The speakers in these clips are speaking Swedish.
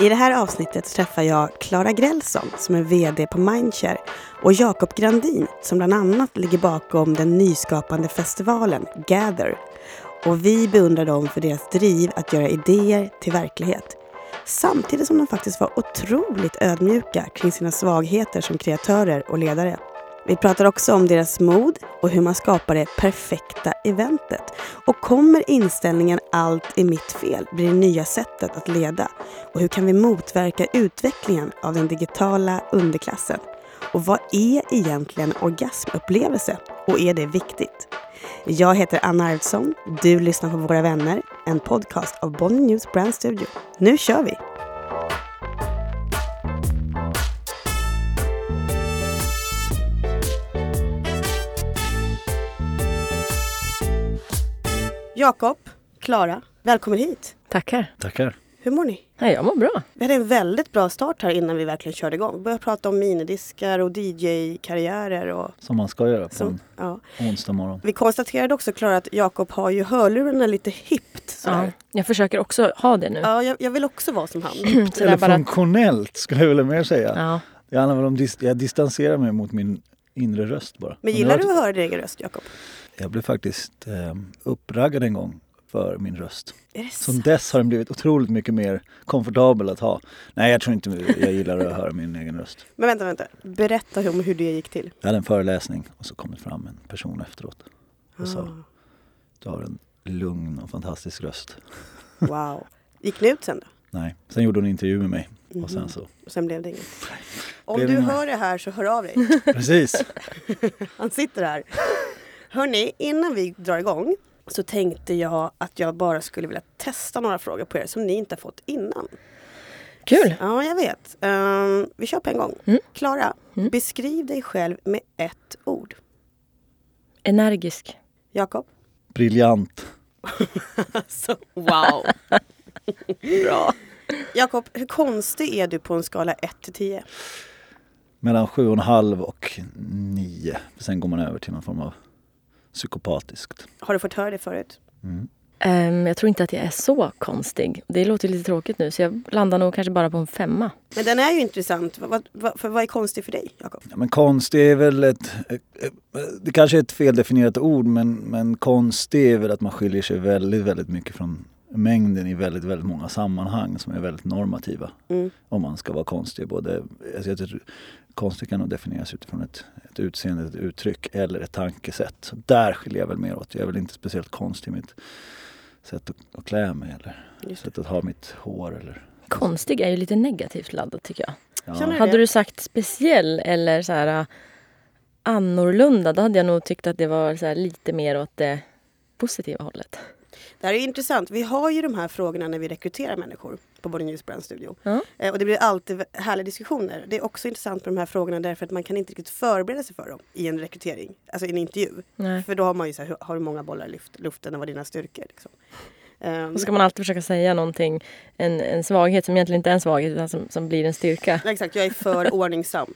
I det här avsnittet träffar jag Klara Grälsson som är VD på Mindshare och Jakob Grandin som bland annat ligger bakom den nyskapande festivalen Gather. Och vi beundrar dem för deras driv att göra idéer till verklighet. Samtidigt som de faktiskt var otroligt ödmjuka kring sina svagheter som kreatörer och ledare. Vi pratar också om deras mod och hur man skapar det perfekta eventet. Och kommer inställningen allt är mitt fel bli det nya sättet att leda? Och hur kan vi motverka utvecklingen av den digitala underklassen? Och vad är egentligen orgasmupplevelse? Och är det viktigt? Jag heter Anna Arvidsson. Du lyssnar på Våra vänner, en podcast av Bonnie News Brand Studio. Nu kör vi! Jakob, Klara, välkommen hit. Tackar. Tackar. Hur mår ni? Ja, jag mår bra. Vi hade en väldigt bra start här innan vi verkligen körde igång. Vi började prata om minidiskar och DJ-karriärer. Och, Som man ska göra på som, en ja. onsdag morgon. Vi konstaterade också Klara att Jakob har ju hörlurarna lite hippt. Ja, Sådär. jag försöker också ha det nu. Ja, jag, jag vill också vara som han. Eller bara, funktionellt skulle jag väl mer säga. ja. Det handlar väl om dis- jag distanserar mig mot min inre röst bara. Men gillar nu du att höra din egen röst, Jakob? Jag blev faktiskt eh, uppraggad en gång för min röst. Det Som dess har den blivit otroligt mycket mer komfortabel att ha. Nej, jag tror inte jag gillar att höra min egen röst. Men vänta, vänta. Berätta om hur det gick till. Jag hade en föreläsning och så kom det fram en person efteråt och sa Ah, du har en lugn och fantastisk röst. wow. Gick ni ut sen då? Nej, sen gjorde hon en intervju med mig och sen Mhm. så, Och sen blev det inget. Om Blev du hör det här så hör av dig. precis. Han sitter här. Hörni, innan vi drar igång så tänkte jag att jag bara skulle vilja testa några frågor på er som ni inte har fått innan. Kul! Ja, jag vet. Ehm, vi kör på en gång. Mm. Klara, Mm. beskriv dig själv med ett ord. Energisk. Jakob? Briljant. Alltså, wow! Bra. Jakob, hur konstig är du på en skala 1 till 10? Mellan sju och en halv och nio. Sen går man över till någon form av psykopatiskt. Har du fått höra det förut? Mm. Ehm, jag tror inte att jag är så konstig. Det låter lite tråkigt nu så jag landar nog kanske bara på en femma. Men den är ju intressant. Vad, vad, för vad är konstigt för dig, Jakob? Ja, men konstig är väl ett... Det kanske är ett feldefinierat ord men, men konstig är väl att man skiljer sig väldigt, väldigt mycket från mängden i väldigt, väldigt många sammanhang som är väldigt normativa. Mm. Om man ska vara konstig. Både, alltså jag konstig kan nog definieras utifrån ett, ett utseende, ett uttryck eller ett tankesätt. Så där skiljer jag väl mer åt. Jag är väl inte speciellt konstig i mitt sätt att, att klä mig eller sätt att ha mitt hår eller... Konstig är ju lite negativt laddat tycker jag. Ja. Du Hade du sagt speciell eller så här annorlunda då hade jag nog tyckt att det var så här, lite mer åt det positiva hållet. Det här är intressant. Vi har ju de här frågorna när vi rekryterar människor på News Brand Studio. Ja. Eh, och det blir alltid härliga diskussioner. Det är också intressant med de här frågorna därför att man kan inte riktigt förbereda sig för dem i en rekrytering, alltså i en intervju. Nej. För då har man ju så här, har du många bollar i luft, luften och vad är dina styrkor? Liksom. Då ska man alltid försöka säga någonting, en, en svaghet som egentligen inte är en svaghet utan som, som blir en styrka. Exakt, jag är för ordningsam.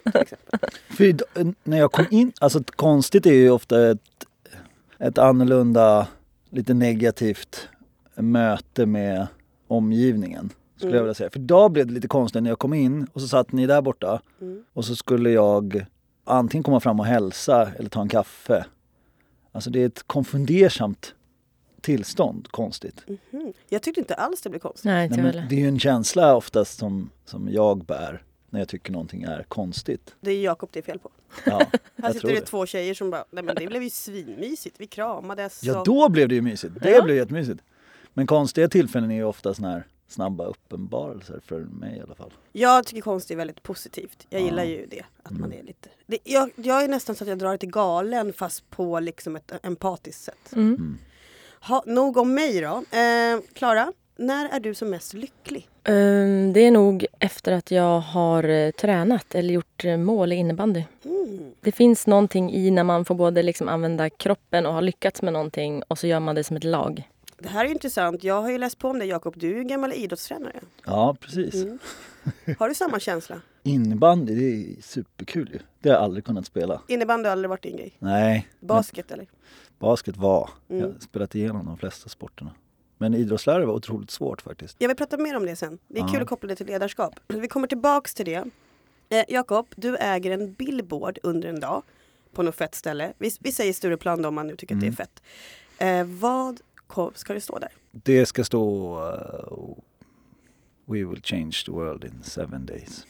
För när jag kom in, alltså konstigt är ju ofta ett, ett annorlunda, lite negativt möte med omgivningen. Skulle Mm. jag vilja säga. För idag blev det lite konstigt när jag kom in och så satt ni där borta Mm. och så skulle jag antingen komma fram och hälsa eller ta en kaffe. Alltså det är ett konfundersamt tillstånd, konstigt. Mhm. Jag tyckte inte alls det blev konstigt. Nej, inte Nej, men det är ju en känsla oftast som, som jag bär när jag tycker någonting är konstigt. Det är Jakob det är fel på. Ja, Här jag sitter tror det det. två tjejer som bara, nej men det blev ju svinmysigt. Vi kramades. Ja, då blev det ju mysigt. Det Ja. blev jättemysigt. Men konstiga tillfällen är ju ofta såna här snabba uppenbarelser för mig i alla fall. Jag tycker konst är väldigt positivt. Jag Ja. gillar ju det. Att man Mm. är lite... Det, jag, jag är nästan så att jag drar det till galen fast på liksom ett empatiskt sätt. Mm. Mm. Ha, nog om mig då. Eh, Klara, när är du som mest lycklig? Ehm, Det är nog efter att jag har eh, tränat eller gjort eh, mål i innebandy. Mm. Det finns någonting i när man får både liksom använda kroppen och ha lyckats med någonting och så gör man det som ett lag. Det här är intressant. Jag har ju läst på om det Jakob. Du är en gammal idrottstränare. Ja, precis. Mm. Har du samma känsla? Innebandy, det är superkul ju. Det har jag aldrig kunnat spela. Innebandy har aldrig varit din grej? Nej, men Basket eller? basket var. Jag Mm. har spelat igenom de flesta sporterna. Men idrottslärare var otroligt svårt faktiskt. Jag vill prata mer om det sen. Det är Ja. kul att koppla det till ledarskap. Vi kommer tillbaks till det. Eh, Jakob, du äger en billboard under en dag på något fett ställe. Vi, vi säger Stureplan då om man nu tycker Mm. att det är fett. Eh, vad ska det stå där? Det ska stå uh, We will change the world in seven days.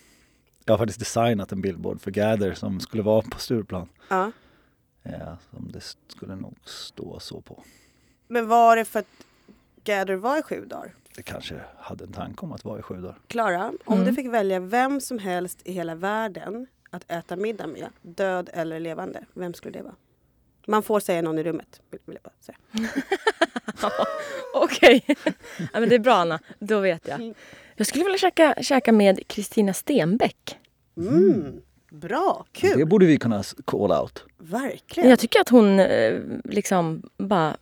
Jag har faktiskt designat en billboard för Gather som skulle vara på Stureplan. Ja. Ja, som det skulle nog stå så på. Men var det för att Gather var i sju dagar? Det kanske hade en tanke om att vara i sju dagar. Klara, om Mm. du fick välja vem som helst i hela världen att äta middag med, död eller levande, vem skulle det vara? Man får säga någon i rummet, vill jag bara säga. Okej. ja, men det är bra Anna, då vet jag. Jag skulle vilja käka, käka med Kristina Stenbeck. Mm. Bra, kul! Det borde vi kunna call out. Verkligen. Jag tycker att hon eh, liksom bara,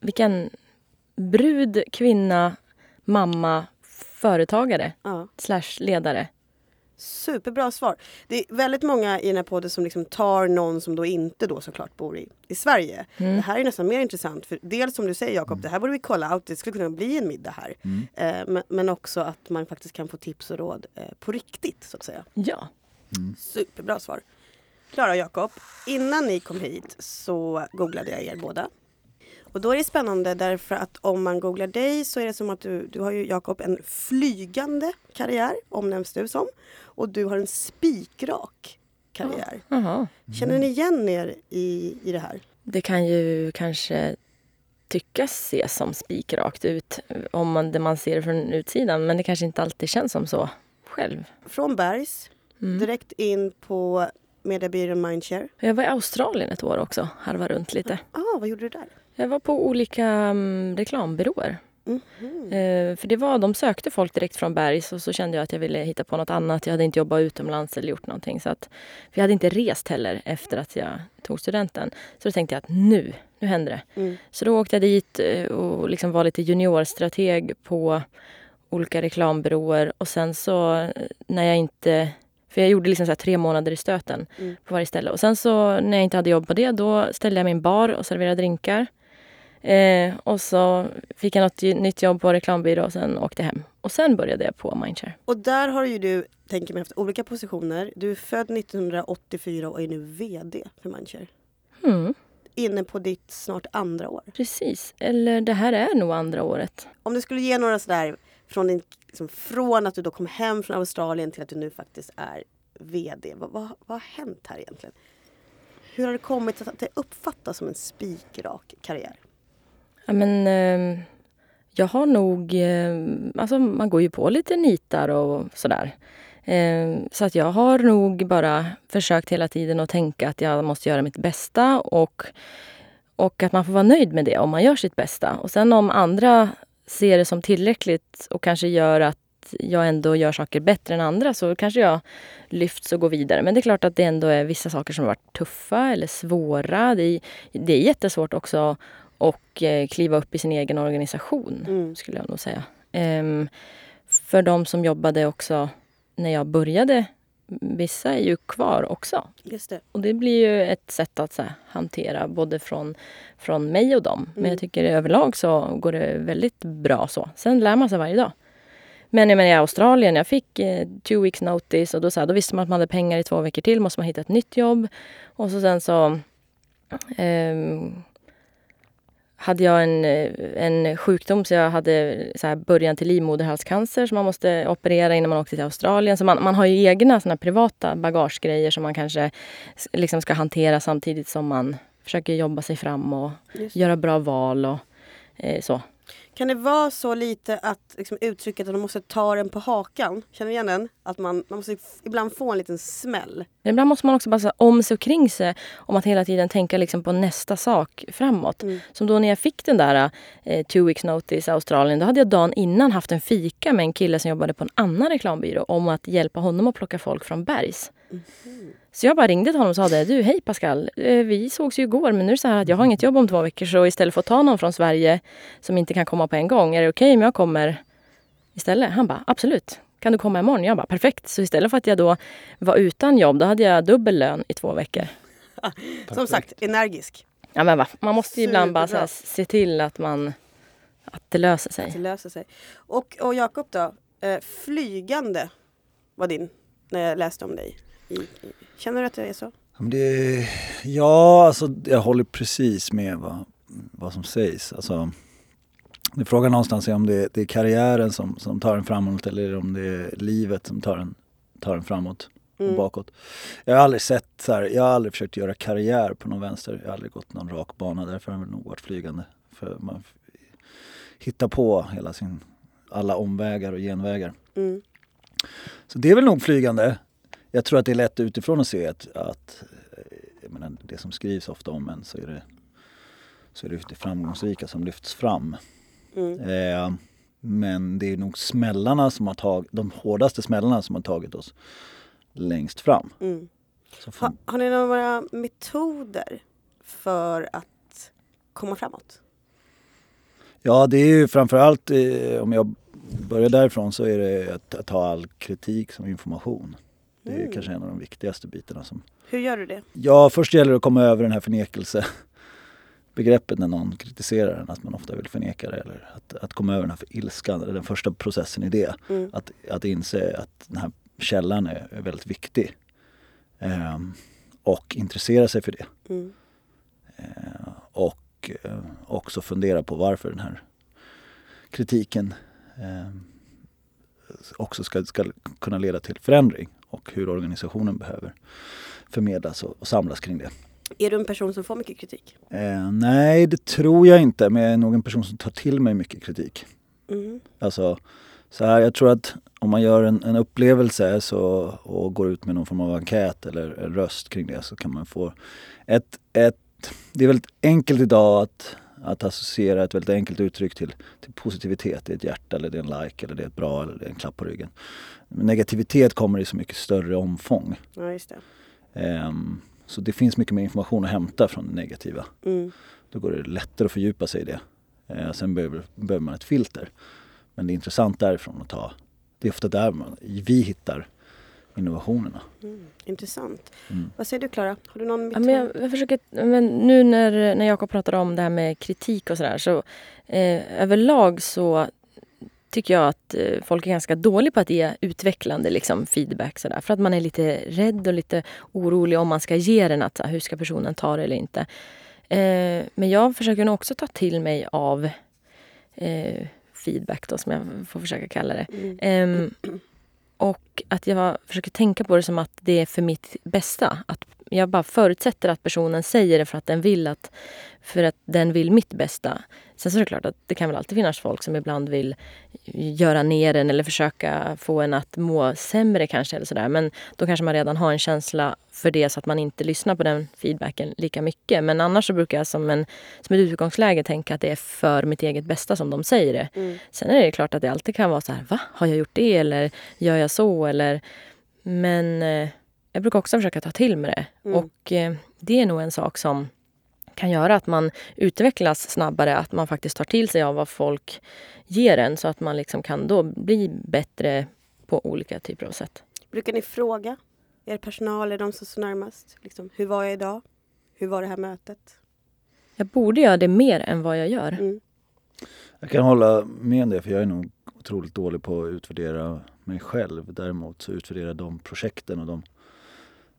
vilken brud, kvinna, mamma, företagare Ja. slash ledare. Superbra svar. Det är väldigt många i den här podden som liksom tar någon som då inte då såklart bor i, i Sverige. Mm. Det här är nästan mer intressant. För dels som du säger Jakob, det här borde vi kolla out. Det skulle kunna bli en middag här. Mm. Eh, men, men också att man faktiskt kan få tips och råd eh, på riktigt så att säga. Ja. Superbra svar. Klara och Jakob, innan ni kom hit så googlade jag er båda. Och då är det spännande därför att om man googlar dig så är det som att du, du har ju Jakob en flygande karriär omnämns du som. Och du har en spikrak karriär. Jaha. Känner ni igen er i, i det här? Det kan ju kanske tyckas se som spikrakt ut om man, det man ser från utsidan men det kanske inte alltid känns som så själv. Från Bergs, Mm. direkt in på mediebyrån Mindshare. Jag var i Australien ett år också, harva runt lite. Ah, vad gjorde du där? Jag var på olika um, reklambyråer. Mhm. Eh, för det var, de sökte folk direkt från Bergs och så kände jag att jag ville hitta på något annat. Jag hade inte jobbat utomlands eller gjort någonting. Så att, för jag hade inte rest heller efter att jag tog studenten. Så då tänkte jag att nu, nu händer det. Mm. Så då åkte jag dit eh, och liksom var lite juniorstrateg på olika reklambyråer. Och sen så eh, när jag inte... För jag gjorde liksom så tre månader i stöten Mm. på varje ställe. Och sen så när jag inte hade jobb på det, då ställde jag min bar och serverade drinkar. Eh, och så fick jag något nytt jobb på reklambyrå och sen åkte jag hem. Och sen började jag på Mindshare. Och där har ju du, tänker mig, haft olika positioner. Du är född 1984 och är nu VD för Mindshare. Mm, Inne på ditt snart andra år. precis. Eller det här är nog andra året. Om du skulle ge några sådär från, din, liksom, från att du då kom hem från Australien till att du nu faktiskt är VD. Vad, vad, vad har hänt här egentligen? Hur har det kommit att det uppfattas som en spikrak karriär? Ja, men, eh, jag har nog... Eh, alltså man går ju på lite nitar och sådär. Eh, så att jag har nog bara försökt hela tiden att tänka att jag måste göra mitt bästa och, och att man får vara nöjd med det om man gör sitt bästa. Och sen om andra ser det som tillräckligt och kanske gör att jag ändå gör saker bättre än andra så kanske jag lyfts och går vidare. Men det är klart att det ändå är vissa saker som har varit tuffa eller svåra. Det är, det är jättesvårt också och eh, kliva upp i sin egen organisation, Mm. skulle jag nog säga. Ehm, för de som jobbade också när jag började, vissa är ju kvar också. Just det. Och det blir ju ett sätt att här, hantera både från, från mig och dem. Men Mm. jag tycker överlag så går det väldigt bra så. Sen lär man sig varje dag. Men jag menar, i Australien, jag fick eh, two weeks notice och då, så här, då visste man att man hade pengar i två veckor till. Måste man hitta ett nytt jobb. Och så sen så ehm, hade jag en, eh, en sjukdom så jag hade så början till livmoderhalscancer som man måste operera innan man åkte till Australien. Så man, man har ju egna såna privata bagagegrejer som man kanske liksom ska hantera samtidigt som man försöker jobba sig fram och Just. göra bra val och eh, så. Kan det vara så lite att liksom, uttrycket att de måste ta den på hakan? Känner du igen den? Att man, man måste ibland få en liten smäll. Ibland måste man också bara säga om sig och kring sig om att hela tiden tänka liksom på nästa sak framåt. Mm. Som då när jag fick den där eh, two weeks notice i Australien, då hade jag dagen innan haft en fika med en kille som jobbade på en annan reklambyrå om att hjälpa honom att plocka folk från Bergs. Så jag bara ringde till honom och sa det. Du, hej Pascal. Eh, Vi sågs ju igår men nu är det så här att jag har inget jobb om två veckor så istället för att ta någon från Sverige som inte kan komma på en gång, är det okej om jag kommer istället? Han bara, absolut. Kan du komma imorgon? Jag bara, perfekt. Så istället för att jag då var utan jobb, då hade jag dubbel lön i två veckor. Som sagt, energisk. Ja men va, man måste ju ibland bara så här, se till att man att det löser sig. Att det löser sig. Och, och Jakob då? Eh, flygande var din, när jag läste om dig. Känner du att det är så? Det, ja, alltså jag håller precis med vad, vad som sägs. Alltså, det frågan någonstans är om det, det, är karriären som, som tar en framåt eller om det är livet som tar en, tar en framåt och Mm. bakåt. Jag har aldrig sett så här, jag har aldrig försökt göra karriär på någon vänster. Jag har aldrig gått någon rak bana, därför har jag nog varit flygande. För man hittar på hela sin, alla omvägar och genvägar. Mm. Så det är väl nog flygande. Jag tror att det är lätt utifrån att se att, att eh, menar, det som skrivs ofta om en så är det, så är det det framgångsrika som lyfts fram. Mm. Eh, men det är nog smällarna som har tagit, de hårdaste smällarna som har tagit oss längst fram. Mm. Ha, har ni några metoder för att komma framåt? ja det är ju framförallt, eh, om jag börjar därifrån så är det att, att ta all kritik som information. Det är Mm. kanske en av de viktigaste bitarna som Hur gör du det? Ja, först gäller det att komma över den här förnekelsebegreppet när någon kritiserar en, att man ofta vill förneka det. Eller att, att komma över den här ilskan, den första processen i det. Mm. Att, att inse att den här källan är, är väldigt viktig. Ehm, och intressera sig för det. Mm. Ehm, och eh, också fundera på varför den här kritiken ehm, också ska, ska kunna leda till förändring och hur organisationen behöver förmedlas och, och samlas kring det. Är du en person som får mycket kritik? Eh, nej, det tror jag inte, men jag är nog en person som tar till mig mycket kritik. Mm. Alltså, så här, jag tror att om man gör en, en upplevelse så, och går ut med någon form av enkät eller röst kring det så kan man få ett, ett det är väldigt enkelt idag att, att associera ett väldigt enkelt uttryck till, till positivitet. Det är ett hjärta eller det är en like eller det är ett bra eller det är en klapp på ryggen. Negativitet kommer i så mycket större omfång. Ja, just det. Ehm, så det finns mycket mer information att hämta från det negativa. Mm. Då går det lättare att fördjupa sig i det. Eh, sen behöver, behöver man ett filter. Men det är intressant därifrån att ta. Det är ofta där man, vi hittar innovationerna. Mm. Intressant. Mm. Vad säger du Klara? Har du någon Ja, men jag, jag försöker, men nu när, när Jakob pratar om det här med kritik och sådär så eh, överlag så tycker jag att eh, folk är ganska dåliga på att ge utvecklande liksom, feedback. Sådär, för att man är lite rädd och lite orolig om man ska ge den. Att, så här, hur ska personen ta det eller inte? Eh, men jag försöker nog också ta till mig av eh, feedback då, som jag får försöka kalla det. Mm. Och att jag försöker tänka på det som att det är för mitt bästa. Att jag bara förutsätter att personen säger det för att den vill att för att den vill mitt bästa. Sen så är det klart att det kan väl alltid finnas folk som ibland vill göra ner en eller försöka få en att må sämre kanske eller sådär. Men då kanske man redan har en känsla för det så att man inte lyssnar på den feedbacken lika mycket. Men annars så brukar jag som, en, som ett utgångsläge tänka att det är för mitt eget bästa som de säger det. Mm. Sen är det klart att det alltid kan vara så här, va? Har jag gjort det? Eller gör jag så? Eller... Men eh, jag brukar också försöka ta till mig det. Mm. Och eh, det är nog en sak som kan göra att man utvecklas snabbare. Att man faktiskt tar till sig av vad folk ger en. Så att man liksom kan då bli bättre på olika typer av sätt. Brukar ni fråga er personal, eller de som står närmast? Liksom, hur var jag idag? Hur var det här mötet? Jag borde göra det mer än vad jag gör. Mm. Jag kan hålla med om det för jag är nog otroligt dålig på att utvärdera mig själv. Däremot så utvärderar de projekten och de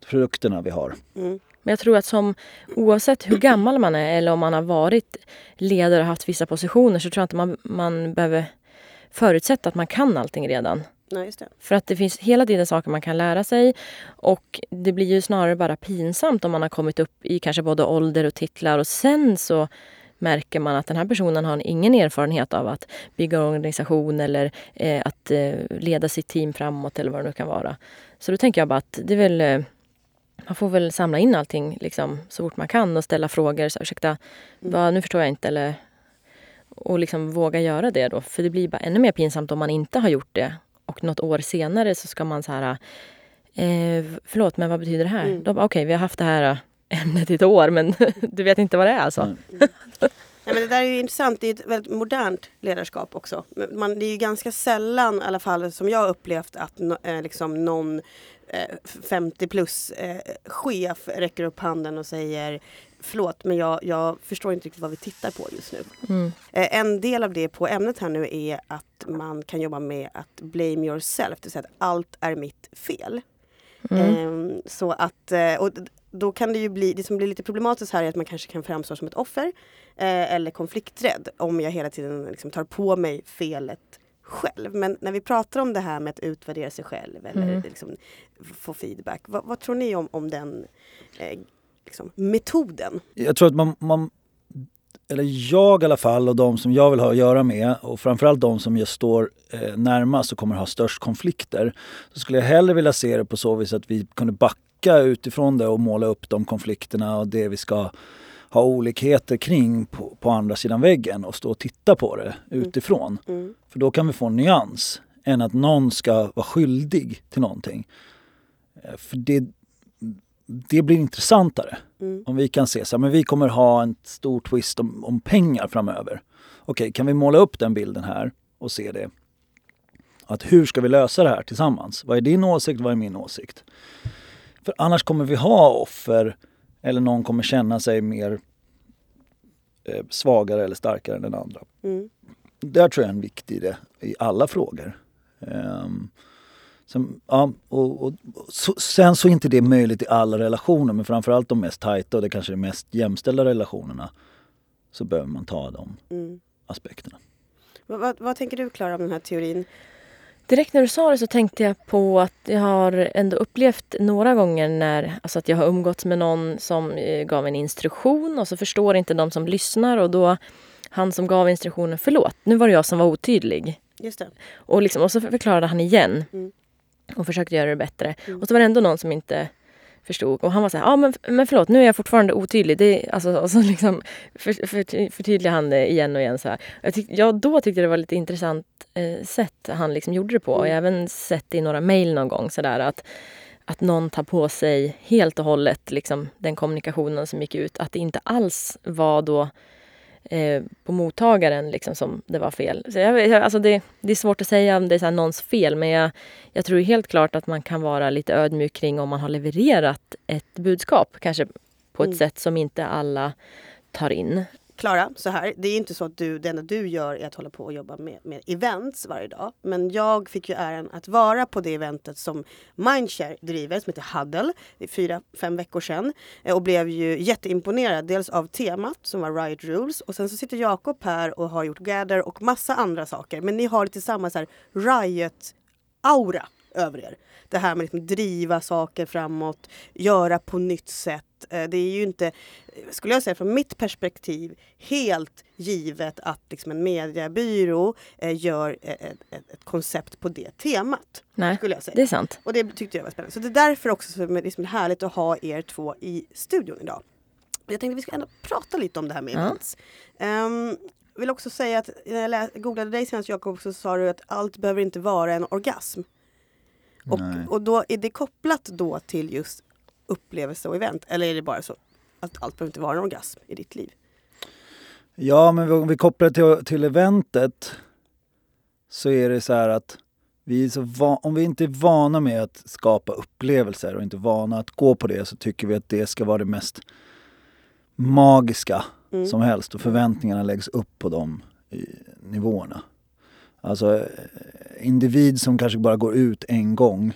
produkterna vi har. Mm. Men jag tror att som oavsett hur gammal man är eller om man har varit ledare och haft vissa positioner så tror jag inte man, man behöver förutsätta att man kan allting redan. Nej, just det. För att det finns hela tiden saker man kan lära sig och det blir ju snarare bara pinsamt om man har kommit upp i kanske både ålder och titlar och sen så märker man att den här personen har ingen erfarenhet av att bygga organisation eller eh, att eh, leda sitt team framåt eller vad det nu kan vara. Så då tänker jag bara att det är väl eh, man får väl samla in allting liksom, så fort man kan och ställa frågor. Så, ursäkta, vad, nu förstår jag inte. Eller, och liksom våga göra det då. För det blir bara ännu mer pinsamt om man inte har gjort det. Och något år senare så ska man så här... Eh, förlåt, men vad betyder det här? Mm. Okej, vi har haft det här ämnet i ett år men du vet inte vad det är alltså. Nej. Nej, men det där är ju intressant. Det är ett väldigt modernt ledarskap också. Man, det är ju ganska sällan, i alla fall som jag har upplevt, att no, eh, liksom någon eh, 50 plus eh, chef räcker upp handen och säger förlåt men jag, jag förstår inte riktigt vad vi tittar på just nu. Mm. Eh, en del av det på ämnet här nu är att man kan jobba med att blame yourself, det vill säga att allt är mitt fel. Mm. Ehm, så att, eh, och då kan det ju bli, det som blir lite problematiskt här är att man kanske kan framstå som ett offer eh, eller konflikträdd om jag hela tiden liksom tar på mig felet själv. Men när vi pratar om det här med att utvärdera sig själv eller Mm. liksom få feedback, vad, vad tror ni om, om den eh, liksom, metoden? Jag tror att man, man, eller jag i alla fall och de som jag vill ha att göra med och framförallt de som jag står eh, närmast och kommer ha störst konflikter. Så skulle jag hellre vilja se det på så vis att vi kunde backa utifrån det och måla upp de konflikterna och det vi ska ha olikheter kring på, på andra sidan väggen och stå och titta på det utifrån. Mm. För då kan vi få en nyans än att någon ska vara skyldig till någonting. Eh, För det, det blir intressantare. Mm. Om vi kan se så här, men vi kommer ha en stor twist om, om pengar framöver. Okej, kan vi måla upp den bilden här och se det? Att hur ska vi lösa det här tillsammans? Vad är din åsikt? Vad är min åsikt? För annars kommer vi ha offer eller någon kommer känna sig mer eh, svagare eller starkare än den andra. Mm. Där tror jag är en viktig idé i alla frågor. Um, sen, ja, och, och, så, sen så är inte det möjligt i alla relationer men framförallt de mest tajta och det kanske de mest jämställda relationerna så behöver man ta de Mm. aspekterna. Vad, vad, vad tänker du Klara om den här teorin? Direkt när du sa det så tänkte jag på att jag har ändå upplevt några gånger när alltså att jag har umgåtts med någon som eh, gav en instruktion och så förstår inte de som lyssnar och då han som gav instruktionen, förlåt, nu var det jag som var otydlig. Just det. Och, liksom, och så förklarade han igen Mm. och försökte göra det bättre. Mm. Och så var det ändå någon som inte förstod. Och han var så här, ja men, men förlåt, nu är jag fortfarande otydlig. Det, alltså, och så liksom för, för, förtydligade han det igen och igen. Så här. Jag, tyck, jag då tyckte det var lite intressant eh, sätt han liksom gjorde det på. Och jag har även sett i några mejl någon gång. Så där, att, att någon tar på sig helt och hållet liksom, den kommunikationen som gick ut. Att det inte alls var då eh, på mottagaren liksom, som det var fel. Så jag, alltså det, det är svårt att säga om det är så någons fel men jag, jag tror helt klart att man kan vara lite ödmjuk kring om man har levererat ett budskap. Kanske på ett Mm. sätt som inte alla tar in. Klara, så här. Det är inte så att du, det enda du gör är att hålla på och jobba med, med events varje dag. Men jag fick ju äran att vara på det eventet som Mindshare driver som heter Huddle. Det är fyra, fem veckor sedan. Eh, och blev ju jätteimponerad. Dels av temat som var Riot Rules. Och sen så sitter Jakob här och har gjort Gather och massa andra saker. Men ni har lite samma här Riot-aura över er. Det här med att liksom driva saker framåt, göra på nytt sätt. Eh, Det är ju inte, skulle jag säga från mitt perspektiv, helt givet att liksom en mediebyrå eh, gör eh, ett, ett, ett koncept på det temat. Nej, Skulle jag säga. det är sant. Och det tyckte jag var spännande. Så det är därför också som det är liksom härligt att ha er två i studion idag. Jag tänkte vi ska ändå prata lite om det här med Ja. events. Um, vill också säga att när jag googlade dig senast Jakob så sa du att allt behöver inte vara en orgasm. Och, Nej. och då är det kopplat då till just upplevelse och event? Eller är det bara så att allt behöver inte vara en orgasm i ditt liv? Ja, men om vi kopplar till, till eventet så är det så här att vi så va- om vi inte är vana med att skapa upplevelser och inte vana att gå på det så tycker vi att det ska vara det mest magiska Mm. som helst och förväntningarna läggs upp på de i, nivåerna. Alltså individ som kanske bara går ut en gång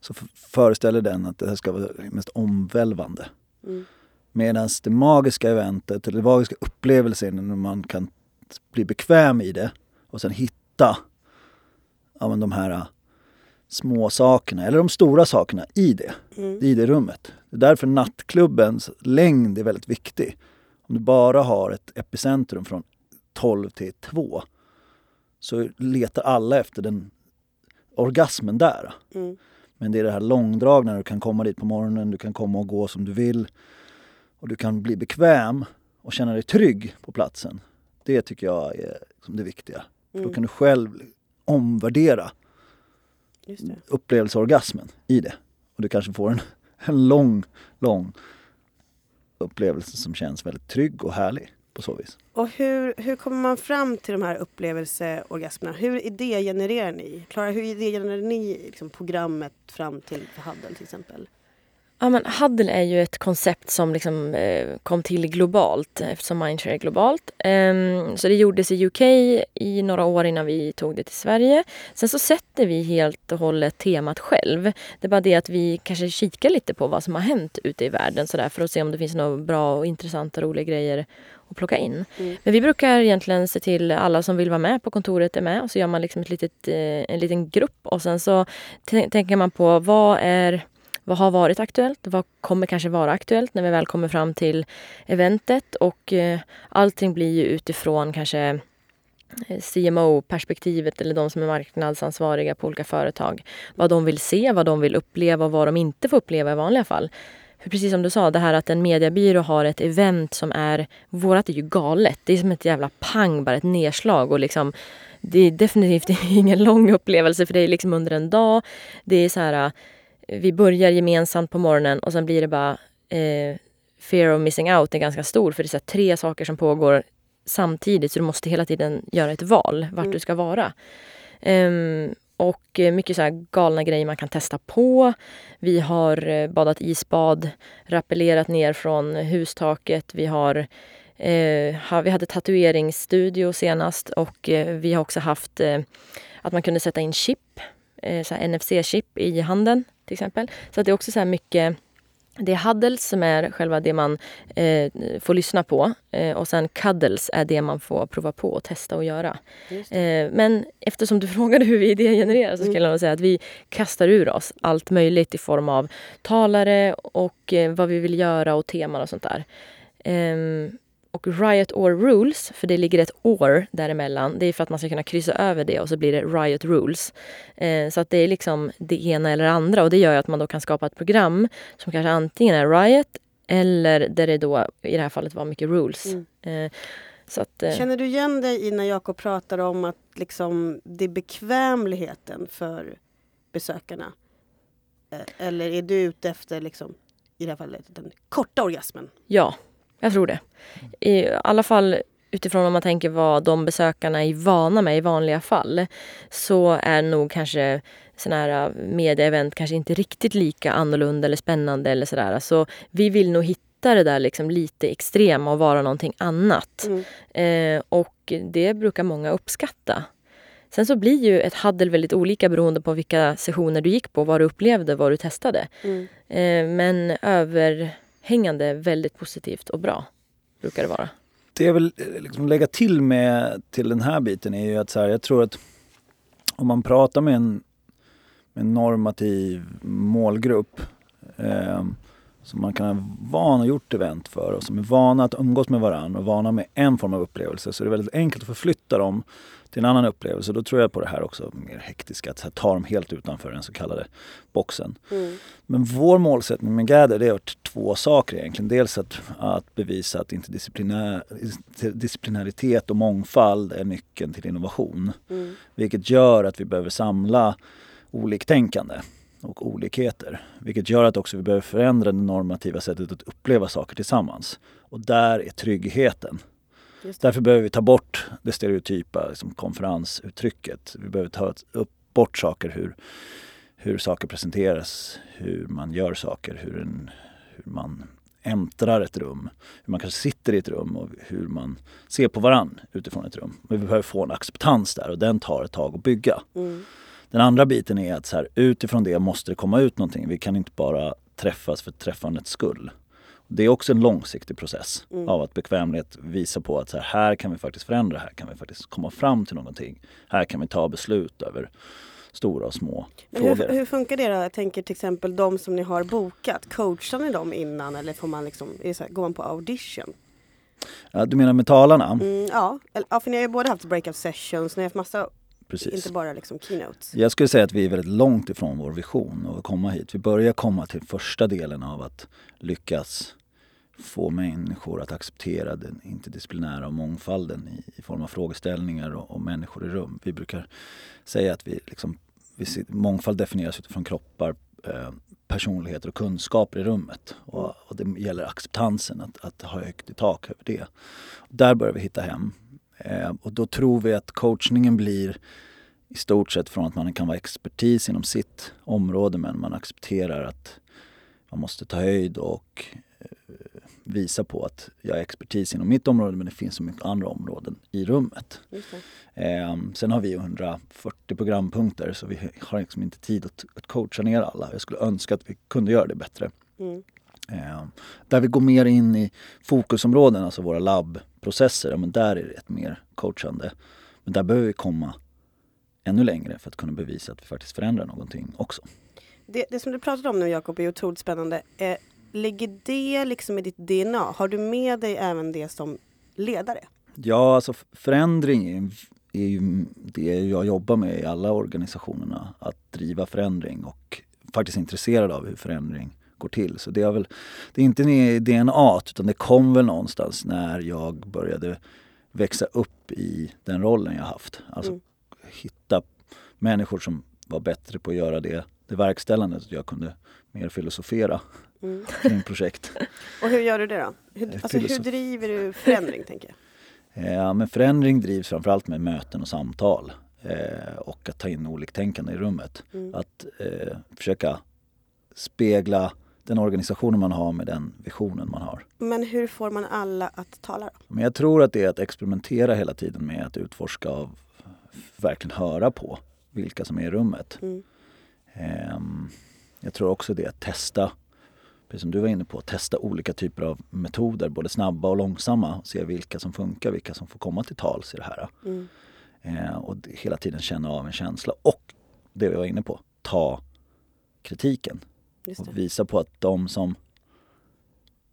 så föreställer den att det här ska vara det mest omvälvande. Mm. Medan det magiska eventet, eller det magiska upplevelsen när man kan bli bekväm i det och sen hitta ja, men de här äh, små sakerna eller de stora sakerna i det, Mm. i det rummet. Det är därför nattklubbens längd är väldigt viktig. Om du bara har ett epicentrum från 12 till 2 så letar alla efter den orgasmen där. Mm. Men det är det här långdragna, du kan komma dit på morgonen, du kan komma och gå som du vill. Och du kan bli bekväm och känna dig trygg på platsen. Det tycker jag är liksom det viktiga. För då Mm. kan du själv omvärdera Just det. upplevelseorgasmen i det. Och du kanske får en, en lång, lång upplevelse som känns väldigt trygg och härlig på så vis. Och hur, hur kommer man fram till de här upplevelseorgasmerna? Hur idégenererar ni? Klara, hur idégenererar ni liksom programmet fram till för Huddle till exempel? Ja, men Huddle är ju ett koncept som liksom, eh, kom till globalt eftersom Mindshare är globalt. Um, så det gjordes i UK i några år innan vi tog det till Sverige. Sen så sätter vi helt och hållet temat själv. Det är bara det att vi kanske kikar lite på vad som har hänt ute i världen så där, för att se om det finns några bra och intressanta roliga grejer att plocka in. Mm. Men vi brukar egentligen se till alla som vill vara med på kontoret är med och så gör man liksom ett litet, eh, en liten grupp och sen så tänker man på vad är vad har varit aktuellt? Vad kommer kanske vara aktuellt när vi väl kommer fram till eventet? Och eh, allting blir ju utifrån kanske eh, CMO-perspektivet eller de som är marknadsansvariga på olika företag. Vad de vill se, vad de vill uppleva och vad de inte får uppleva i vanliga fall. Precis som du sa, det här att en mediebyrå har ett event som är... Vårat är ju galet. Det är som ett jävla pang, bara ett nedslag. Och liksom, det är definitivt ingen lång upplevelse för det är liksom under en dag. Det är så här vi börjar gemensamt på morgonen och sen blir det bara eh, fear of missing out är ganska stor för det är tre saker som pågår samtidigt så du måste hela tiden göra ett val vart mm. du ska vara. Um, och eh, mycket så galna grejer man kan testa på. Vi har eh, badat isbad, rappellerat ner från hustaket. Vi har eh, vi hade tatueringsstudio senast och eh, vi har också haft eh, att man kunde sätta in chip, eh, NFC-chip i handen till exempel. Så att det är också så mycket det är huddles som är själva det man eh, får lyssna på eh, och sen cuddles är det man får prova på och testa och göra. Eh, men eftersom du frågade hur vi idégenererar så skulle mm. jag säga att vi kastar ur oss allt möjligt i form av talare och eh, vad vi vill göra och teman och sånt där. Och Riot or Rules, för det ligger ett or däremellan, det är för att man ska kunna kryssa över det och så blir det Riot Rules. Eh, så att det är liksom det ena eller det andra och det gör att man då kan skapa ett program som kanske antingen är Riot eller där det då i det här fallet var mycket rules. Mm. Eh, att, eh. Känner du igen dig i när Jakob pratar om att liksom, det är bekvämligheten för besökarna? Eh, eller är du ute efter, liksom, i det här fallet, den korta orgasmen? Ja, jag tror det. I alla fall utifrån om man tänker vad de besökarna är vana med i vanliga fall så är nog kanske sådana här äh, medieevent kanske inte riktigt lika annorlunda eller spännande eller sådär. Så vi vill nog hitta det där liksom lite extrema och vara någonting annat. Mm. Eh, och det brukar många uppskatta. Sen så blir ju ett haddel väldigt olika beroende på vilka sessioner du gick på, vad du upplevde, vad du testade. Mm. Eh, men över hängande väldigt positivt och bra, brukar det vara. Det jag vill eh, liksom lägga till med till den här biten är ju att så här, jag tror att om man pratar med en, med en normativ målgrupp eh, som man kan ha van och gjort event för och som är vana att umgås med varandra och vana med en form av upplevelse så är det väldigt enkelt att förflytta dem till en annan upplevelse. Då tror jag på det här också mer hektiska, att ta dem helt utanför den så kallade boxen. Mm. Men vår målsättning med Gather det är två saker egentligen. Dels att, att bevisa att interdisciplinär, disciplinäritet och mångfald är nyckeln till innovation. Mm. Vilket gör att vi behöver samla oliktänkande och olikheter. Vilket gör att också vi behöver förändra det normativa sättet att uppleva saker tillsammans. Och där är tryggheten. Därför behöver vi ta bort det stereotypa liksom, konferensuttrycket. Vi behöver ta upp, bort saker, hur, hur saker presenteras, hur man gör saker, hur, en, hur man äntrar ett rum, hur man kanske sitter i ett rum och hur man ser på varann utifrån ett rum. Men vi behöver få en acceptans där och den tar ett tag att bygga. Mm. Den andra biten är att så här, utifrån det måste det komma ut någonting. Vi kan inte bara träffas för träffandets skull. Det är också en långsiktig process mm. av att bekvämlighet visar på att så här, här kan vi faktiskt förändra, här kan vi faktiskt komma fram till någonting. Här kan vi ta beslut över stora och små Men frågor. Hur, hur, funkar det då? Jag tänker till exempel de som ni har bokat. Coachar ni dem innan eller får man liksom, här, går man på audition? Ja, du menar med talarna? Mm, ja. ja, för ni har ju både haft breakout sessions, ni har haft massa Precis. Inte bara liksom keynotes. Jag skulle säga att vi är väldigt långt ifrån vår vision av att komma hit. Vi börjar komma till första delen av att lyckas få människor att acceptera den interdisciplinära mångfalden i, i form av frågeställningar och, och, människor i rum. Vi brukar säga att vi liksom, vi ser, mångfald definieras utifrån kroppar, eh, personligheter och kunskaper i rummet. Och, och, det gäller acceptansen, att, att ha högt i tak över det. Där börjar vi hitta hem. Eh, och då tror vi att coachningen blir i stort sett från att man kan vara expertis inom sitt område men man accepterar att man måste ta höjd och visa på att jag är expertis inom mitt område men det finns så mycket andra områden i rummet. Eh, sen har vi 140 programpunkter så vi har liksom inte tid att, att coacha ner alla. Jag skulle önska att vi kunde göra det bättre. Mm. Eh, där vi går mer in i fokusområden, alltså våra labbprocesser, ja, men där är det ett mer coachande. Men där behöver vi komma ännu längre för att kunna bevisa att vi faktiskt förändrar någonting också. Det, det som du pratade om nu Jakob är otroligt spännande. Eh, ligger det liksom i ditt DNA? Har du med dig även det som ledare? Ja, alltså förändring är, ju det jag jobbar med i alla organisationerna. Att driva förändring och faktiskt intresserad av hur förändring går till. Så det är väl, det är inte i DNA utan det kom väl någonstans när jag började växa upp i den rollen jag haft. Alltså Mm. hitta människor som var bättre på att göra det, det verkställande så att jag kunde mer filosofera Mm. kring projekt. Och hur gör du det då? Hur, Eh, alltså, hur driver du förändring tänker jag? Eh, men förändring drivs framförallt med möten och samtal eh, och att ta in oliktänkande i rummet. Mm. Att eh, försöka spegla den organisationen man har med den visionen man har. Men hur får man alla att tala då? Men jag tror att det är att experimentera hela tiden med att utforska och verkligen höra på vilka som är i rummet. Mm. Ehm, jag tror också det att testa, precis som du var inne på, testa olika typer av metoder, både snabba och långsamma. och Se vilka som funkar, vilka som får komma till tals i det här. Mm. Eh, och hela tiden känna av en känsla. Och det vi var inne på, ta kritiken. Och visa på att de som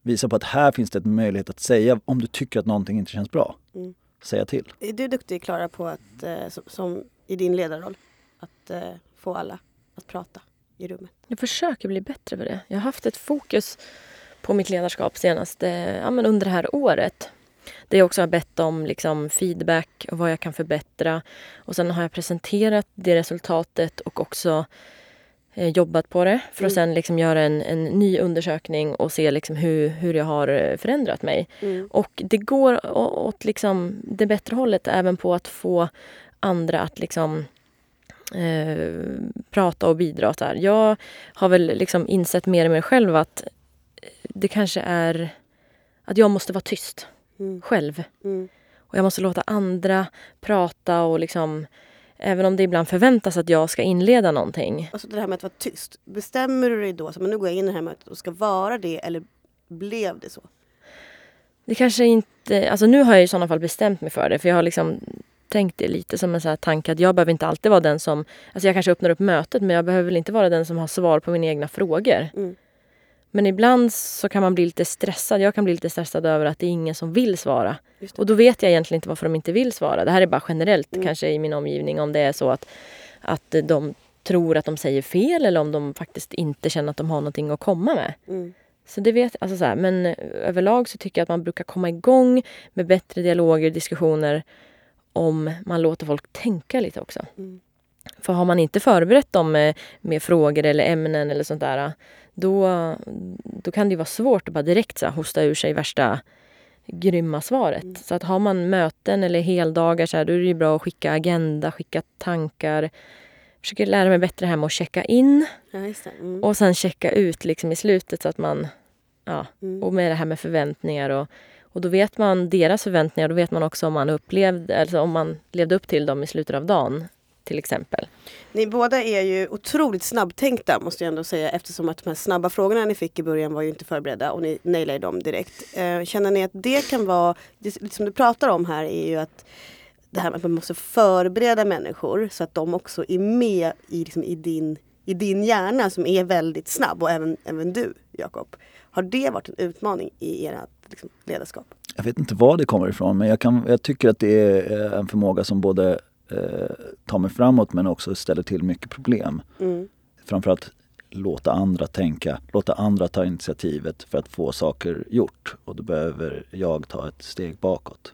Visa på att här finns det en möjlighet att säga om du tycker att någonting inte känns bra. Mm. Säga till. Är du duktig Klara på att, eh, som, som i din ledarroll, att eh, få alla att prata i rummet? Jag försöker bli bättre på det. Jag har haft ett fokus på mitt ledarskap senaste, ja, men under det här året. Där jag också har bett om liksom, feedback och vad jag kan förbättra. Och sen har jag presenterat det resultatet och också eh, jobbat på det för att Mm. sen liksom göra en, en ny undersökning och se liksom hur, hur jag har eh, förändrat mig. Mm. Och det går åt liksom det bättre hållet även på att få andra att liksom eh, prata och bidra. Här. Jag har väl liksom insett mer och mer själv att det kanske är att jag måste vara tyst Mm. själv. Mm. Och jag måste låta andra prata och liksom Även om det ibland förväntas att jag ska inleda någonting. Alltså det här med att vara tyst. Bestämmer du dig då, så, men nu går jag in i det här mötet och ska vara det eller blev det så? Det kanske inte... Alltså nu har jag i sådana fall bestämt mig för det. För jag har liksom tänkt det lite som en så här tanke att jag behöver inte alltid vara den som... Alltså jag kanske öppnar upp mötet men jag behöver väl inte vara den som har svar på mina egna frågor. Mm. Men ibland så kan man bli lite stressad. Jag kan bli lite stressad över att det är ingen som vill svara. Och då vet jag egentligen inte varför de inte vill svara. Det här är bara generellt Mm. kanske i min omgivning om det är så att, att de tror att de säger fel eller om de faktiskt inte känner att de har någonting att komma med. Mm. Så det vet alltså så här, Men överlag så tycker jag att man brukar komma igång med bättre dialoger, diskussioner om man låter folk tänka lite också. Mm. För har man inte förberett dem med, med frågor eller ämnen eller sånt där då, då kan det vara svårt att bara direkt så här, hosta ur sig värsta grymma svaret. Mm. Så att har man möten eller heldagar så här, då är det bra att skicka agenda, skicka tankar. Försöker lära mig bättre här med att checka in Ja, det. Mm. och sen checka ut liksom i slutet så att man... Ja, Mm. och med det här med förväntningar och, och då vet man deras förväntningar. Då vet man också om man upplevde, alltså om man levde upp till dem i slutet av dagen till exempel. Ni båda är ju otroligt snabbtänkta måste jag ändå säga eftersom att de här snabba frågorna ni fick i början var ju inte förberedda och ni nailade dem direkt. Eh, känner ni att det kan vara, det som du pratar om här är ju att det här med att man måste förbereda människor så att de också är med i, liksom, i, din, i din hjärna som är väldigt snabb och även, även du Jakob. Har det varit en utmaning i ert liksom, ledarskap? Jag vet inte var det kommer ifrån men jag, kan, jag tycker att det är eh, en förmåga som både eh, tar mig framåt men också ställer till mycket problem. Mm. Framförallt låta andra tänka, låta andra ta initiativet för att få saker gjort. Och då behöver jag ta ett steg bakåt.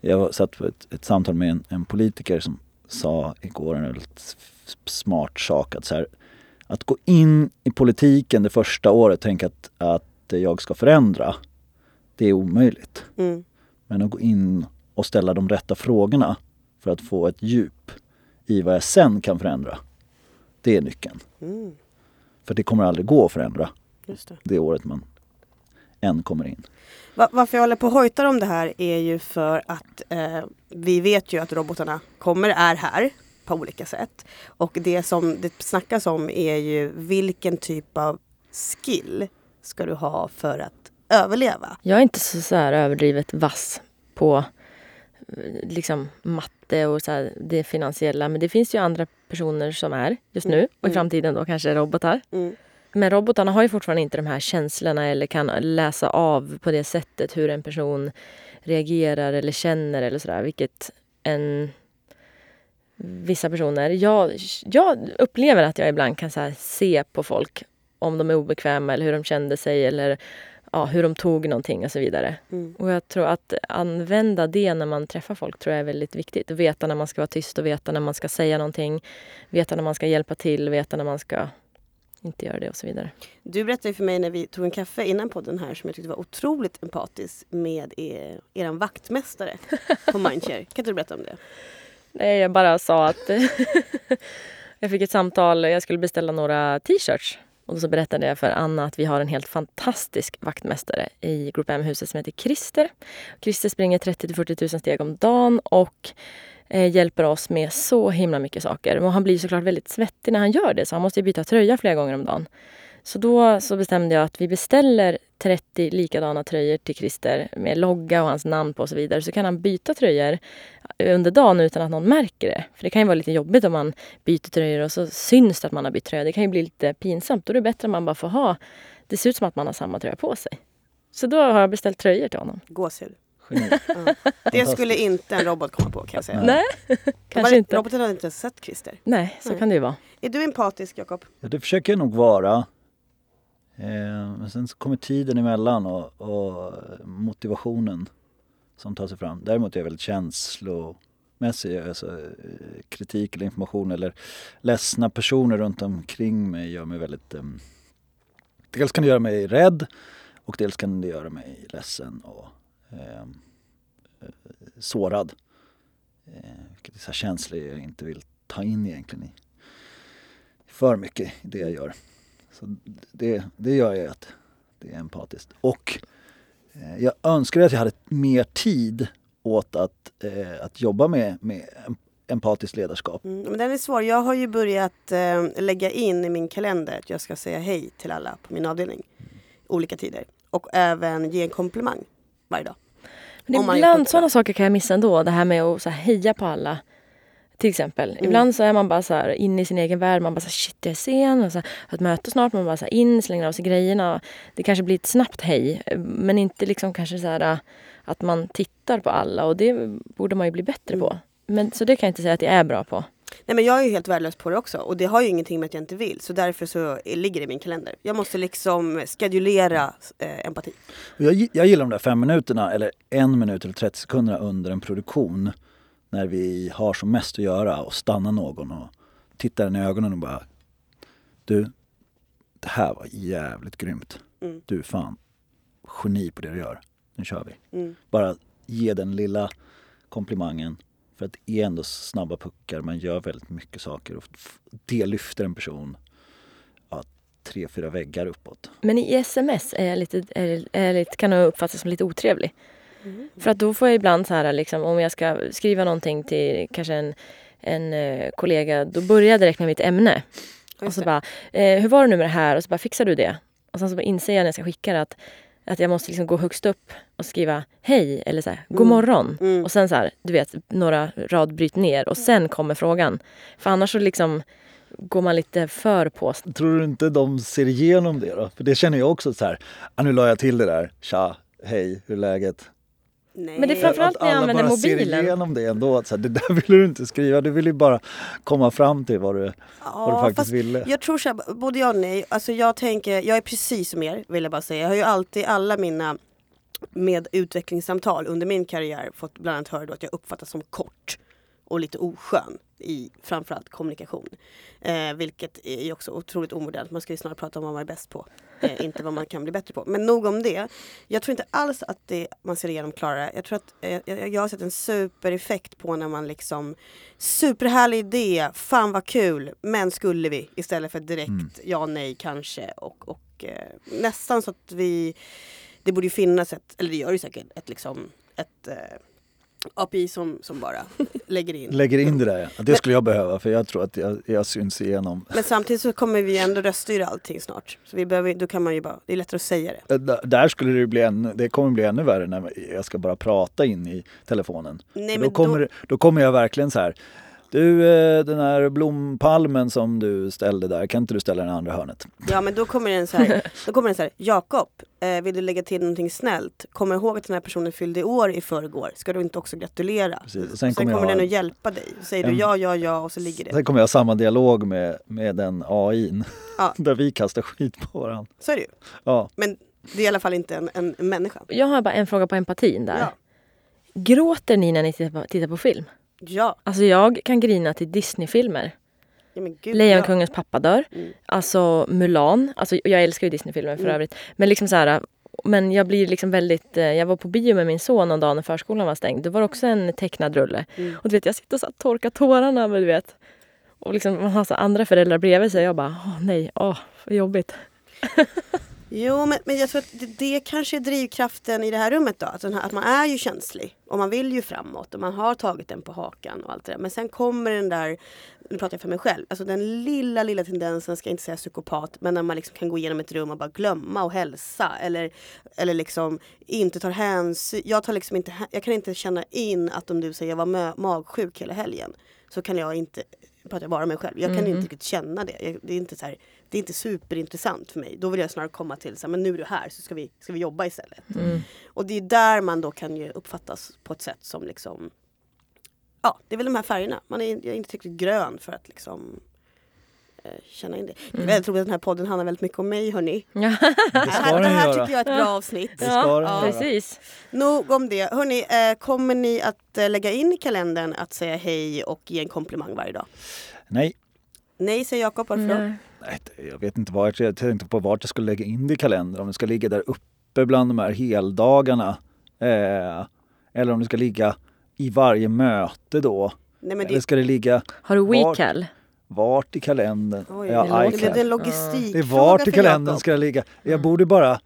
Jag satt på ett, ett samtal med en, en politiker som sa igår en väldigt smart sak. Att, så här, att gå in i politiken det första året och tänka att, att jag ska förändra, det är omöjligt. Mm. Men att gå in och ställa de rätta frågorna för att få ett djup i vad jag sen kan förändra, det är nyckeln. Mm. För det kommer aldrig gå att förändra Just det. det året man än kommer in. Va- varför jag håller på och hojtar om det här är ju för att eh, vi vet ju att robotarna kommer, är här på olika sätt. Och det som det snackas om är ju vilken typ av skill ska du ha för att överleva? Jag är inte så, så här överdrivet vass på eh, liksom matte och så här, det finansiella. Men det finns ju andra personer som är just nu och i Mm. framtiden då kanske robotar. Mm. Men robotarna har ju fortfarande inte de här känslorna eller kan läsa av på det sättet hur en person reagerar eller känner eller sådär. Vilket en vissa personer... Jag, jag upplever att jag ibland kan så se på folk om de är obekväma eller hur de kände sig eller ja, hur de tog någonting och så vidare. Mm. Och jag tror att använda det när man träffar folk tror jag är väldigt viktigt. Veta när man ska vara tyst och veta när man ska säga någonting. Veta när man ska hjälpa till, veta när man ska inte göra det och så vidare. Du berättade för mig när vi tog en kaffe innan podden här som jag tyckte var otroligt empatisk med er, eran vaktmästare på Mindshare. Kan inte du berätta om det? Nej, jag bara sa att jag fick ett samtal, jag skulle beställa några t-shirts. Och så berättade jag för Anna att vi har en helt fantastisk vaktmästare i Group M-huset som heter Christer. Christer springer 30 till 40 000 steg om dagen och eh, hjälper oss med så himla mycket saker. Och han blir såklart väldigt svettig när han gör det så han måste ju byta tröja flera gånger om dagen. Så då så bestämde jag att vi beställer 30 likadana tröjor till Christer med logga och hans namn på och så vidare. Så kan han byta tröjor under dagen utan att någon märker det. För det kan ju vara lite jobbigt om man byter tröjor och så syns det att man har bytt tröja. Det kan ju bli lite pinsamt. Då är det bättre om man bara får ha... Det ser ut som att man har samma tröja på sig. Så då har jag beställt tröjor till honom. Gåshud. Ja. Det skulle inte en robot komma på kan jag säga. Nej. Kanske inte. Roboten hade inte ens sett Christer. Nej, så Nej. kan det ju vara. Är du empatisk Jakob? Ja, det försöker jag nog vara. Eh, men sen så kommer tiden emellan och, och motivationen som tar sig fram. Däremot är jag väldigt känslomässig. Alltså, eh, kritik eller information eller ledsna personer runt omkring mig gör mig väldigt... Eh, dels kan det göra mig rädd och dels kan det göra mig ledsen och ehm, eh, sårad. Eh, vilket är så känslor jag inte vill ta in egentligen i för mycket i det jag gör. Så det, det gör jag att det är empatiskt. Och eh, jag önskar att jag hade mer tid åt att, eh, att jobba med, med em- empatiskt ledarskap. Mm, men den är svår. Jag har ju börjat eh, lägga in i min kalender att jag ska säga hej till alla på min avdelning. Olika tider. Och även ge en komplimang varje dag. Men ibland sådana saker kan jag missa ändå. Det här med att så här, heja på alla. Till exempel. Ibland så är man bara så här inne i sin egen värld. Man bara så här, shit jag är sen. Och så här, ett möte snart. Man bara så här, in, slänger av sig grejerna. Det kanske blir ett snabbt hej. Men inte liksom kanske så här att man tittar på alla. Och det borde man ju bli bättre på. Men, så det kan jag inte säga att jag är bra på. Nej men jag är ju helt värdelös på det också. Och det har ju ingenting med att jag inte vill. Så därför så ligger det i min kalender. Jag måste liksom skedulera eh, empati. Jag, jag gillar de där fem minuterna eller en minut eller 30 sekunderna under en produktion när vi har som mest att göra och stanna någon och titta den i ögonen och bara Du, det här var jävligt grymt. Mm. Du är fan geni på det du gör. Nu kör vi. Mm. bara ge den lilla komplimangen. För att det är ändå snabba puckar, man gör väldigt mycket saker och det lyfter en person ja, tre, fyra väggar uppåt. Men i sms är jag lite, är, är lite, kan jag uppfattas som lite otrevlig. För att då får jag ibland så här, liksom, om jag ska skriva någonting till kanske en, en eh, kollega, då börjar jag direkt med mitt ämne. Och så det. bara, eh, hur var det nu med det här? Och så bara, fixar du det? Och sen så bara inser jag när jag ska skicka det att, att jag måste liksom gå högst upp och skriva hej eller så här, god Mm. morgon. Mm. Och sen så här, du vet, några radbryt ner och sen kommer frågan. För annars så liksom går man lite för på. Tror du inte de ser igenom det då? För det känner jag också så här, ah, nu la jag till det där, tja, hej, hur är läget? Nej. Men det är framförallt Att när jag alla använder bara ser mobilen. igenom det ändå, att så här, det där ville du inte skriva, du ville ju bara komma fram till vad du, vad du Ja, faktiskt fast ville. Jag tror så här, både ja och nej. Alltså jag tänker, jag är precis som er vill jag bara säga. Jag har ju alltid alla mina med utvecklingssamtal under min karriär fått bland annat höra då att jag uppfattas som kort. Och lite oskön i framförallt kommunikation. Eh, vilket är också otroligt omodernt. Man ska ju snarare prata om vad man är bäst på. Eh, inte vad man kan bli bättre på. Men nog om det. Jag tror inte alls att det, man ser igenom Klara. Jag tror att eh, jag, har sett en supereffekt på när man liksom Superhärlig idé, fan vad kul, men skulle vi? Istället för direkt Mm. ja, nej, kanske och, och eh, nästan så att vi Det borde ju finnas ett, eller det gör ju säkert, ett liksom ett eh, API som, som bara lägger in. Lägger in det där ja. Det skulle jag behöva för jag tror att jag, jag syns igenom. Men samtidigt så kommer vi ändå röststyra allting snart. Så vi behöver, då kan man ju bara, det är lättare att säga det. D- Där skulle det bli ännu, det kommer bli ännu värre när jag ska bara prata in i telefonen. Nej, då, men kommer, då, då kommer jag verkligen så här. Du, eh, den här blompalmen som du ställde där, kan inte du ställa den i andra hörnet? ja men då kommer den så här, då kommer den så här, Jakob, eh, vill du lägga till någonting snällt? Kom ihåg att den här personen fyllde år i förrgår. Ska du inte också gratulera? Precis. Sen, Sen kommer, kommer, den jag, att hjälpa dig. Säger en- du ja, ja, ja och så ligger det. sen kommer jag ha samma dialog med, med den AIn. Ja. där vi kastar skit på varandra. Så är det ju. Ja. Men det är i alla fall inte en, en, en människa. Jag har bara en fråga på empatin där. Ja. Gråter ni när ni tittar på, tittar på film? Ja. Alltså jag kan grina till Disneyfilmer. ja gud, Lejonkungens pappa dör. Mm. Alltså Mulan. Alltså jag älskar ju Disneyfilmer för Mm. övrigt. Men liksom så här, men jag blir liksom väldigt... eh, Jag var på bio med min son någon dag när förskolan var stängd. Det var också en tecknad rulle. Mm. Och du vet, jag sitter och så torkar tårarna. Men du vet. Och liksom, man har så andra föräldrar bredvid sig. Jag bara, åh nej, åh, vad jobbigt. Jo, men, men jag tror att det, det kanske är drivkraften i det här rummet då. Att, här, att man är ju känslig och man vill ju framåt och man har tagit den på hakan och allt det där. Men sen kommer den där, nu pratar jag för mig själv, alltså den lilla, lilla tendensen, ska jag inte säga psykopat, men när man liksom kan gå igenom ett rum och bara glömma och hälsa eller, eller liksom inte tar hänsyn. Jag, tar liksom inte, jag kan inte känna in att om du säger jag var magsjuk hela helgen så kan jag inte, pratar jag bara om mig själv, jag kan inte riktigt känna det. Jag, det är inte så här, det är inte superintressant för mig. Då vill jag snarare komma till så här, men nu är du här så ska vi, ska vi jobba istället. Och det är där man då kan ju uppfattas på ett sätt som liksom Ja, det är väl de här färgerna. Man är, jag är inte tillräckligt grön för att liksom känna in det. Det är väldigt roligt att den här podden handlar väldigt mycket om mig hörni. Ja, Det Det här, det här göra. tycker jag är ett bra avsnitt. Det ska Ja. precis. Nog om det. Hörni, eh, kommer ni att eh, lägga in i kalendern att säga hej och ge en komplimang varje dag? Nej, Nej, säger Jakob. Varför då? Nej. Nej, jag vet inte vart, jag tänkte på vart jag skulle lägga in det i kalendern. Om det ska ligga där uppe bland de här heldagarna. Eh, eller om det ska ligga i varje möte då. Nej, men Eller det, ska det ligga Har du WeCal? vart i kalendern? oj, ja, det, det, det är en logistikfråga Det är vart i kalendern ska det ligga. Jag borde bara,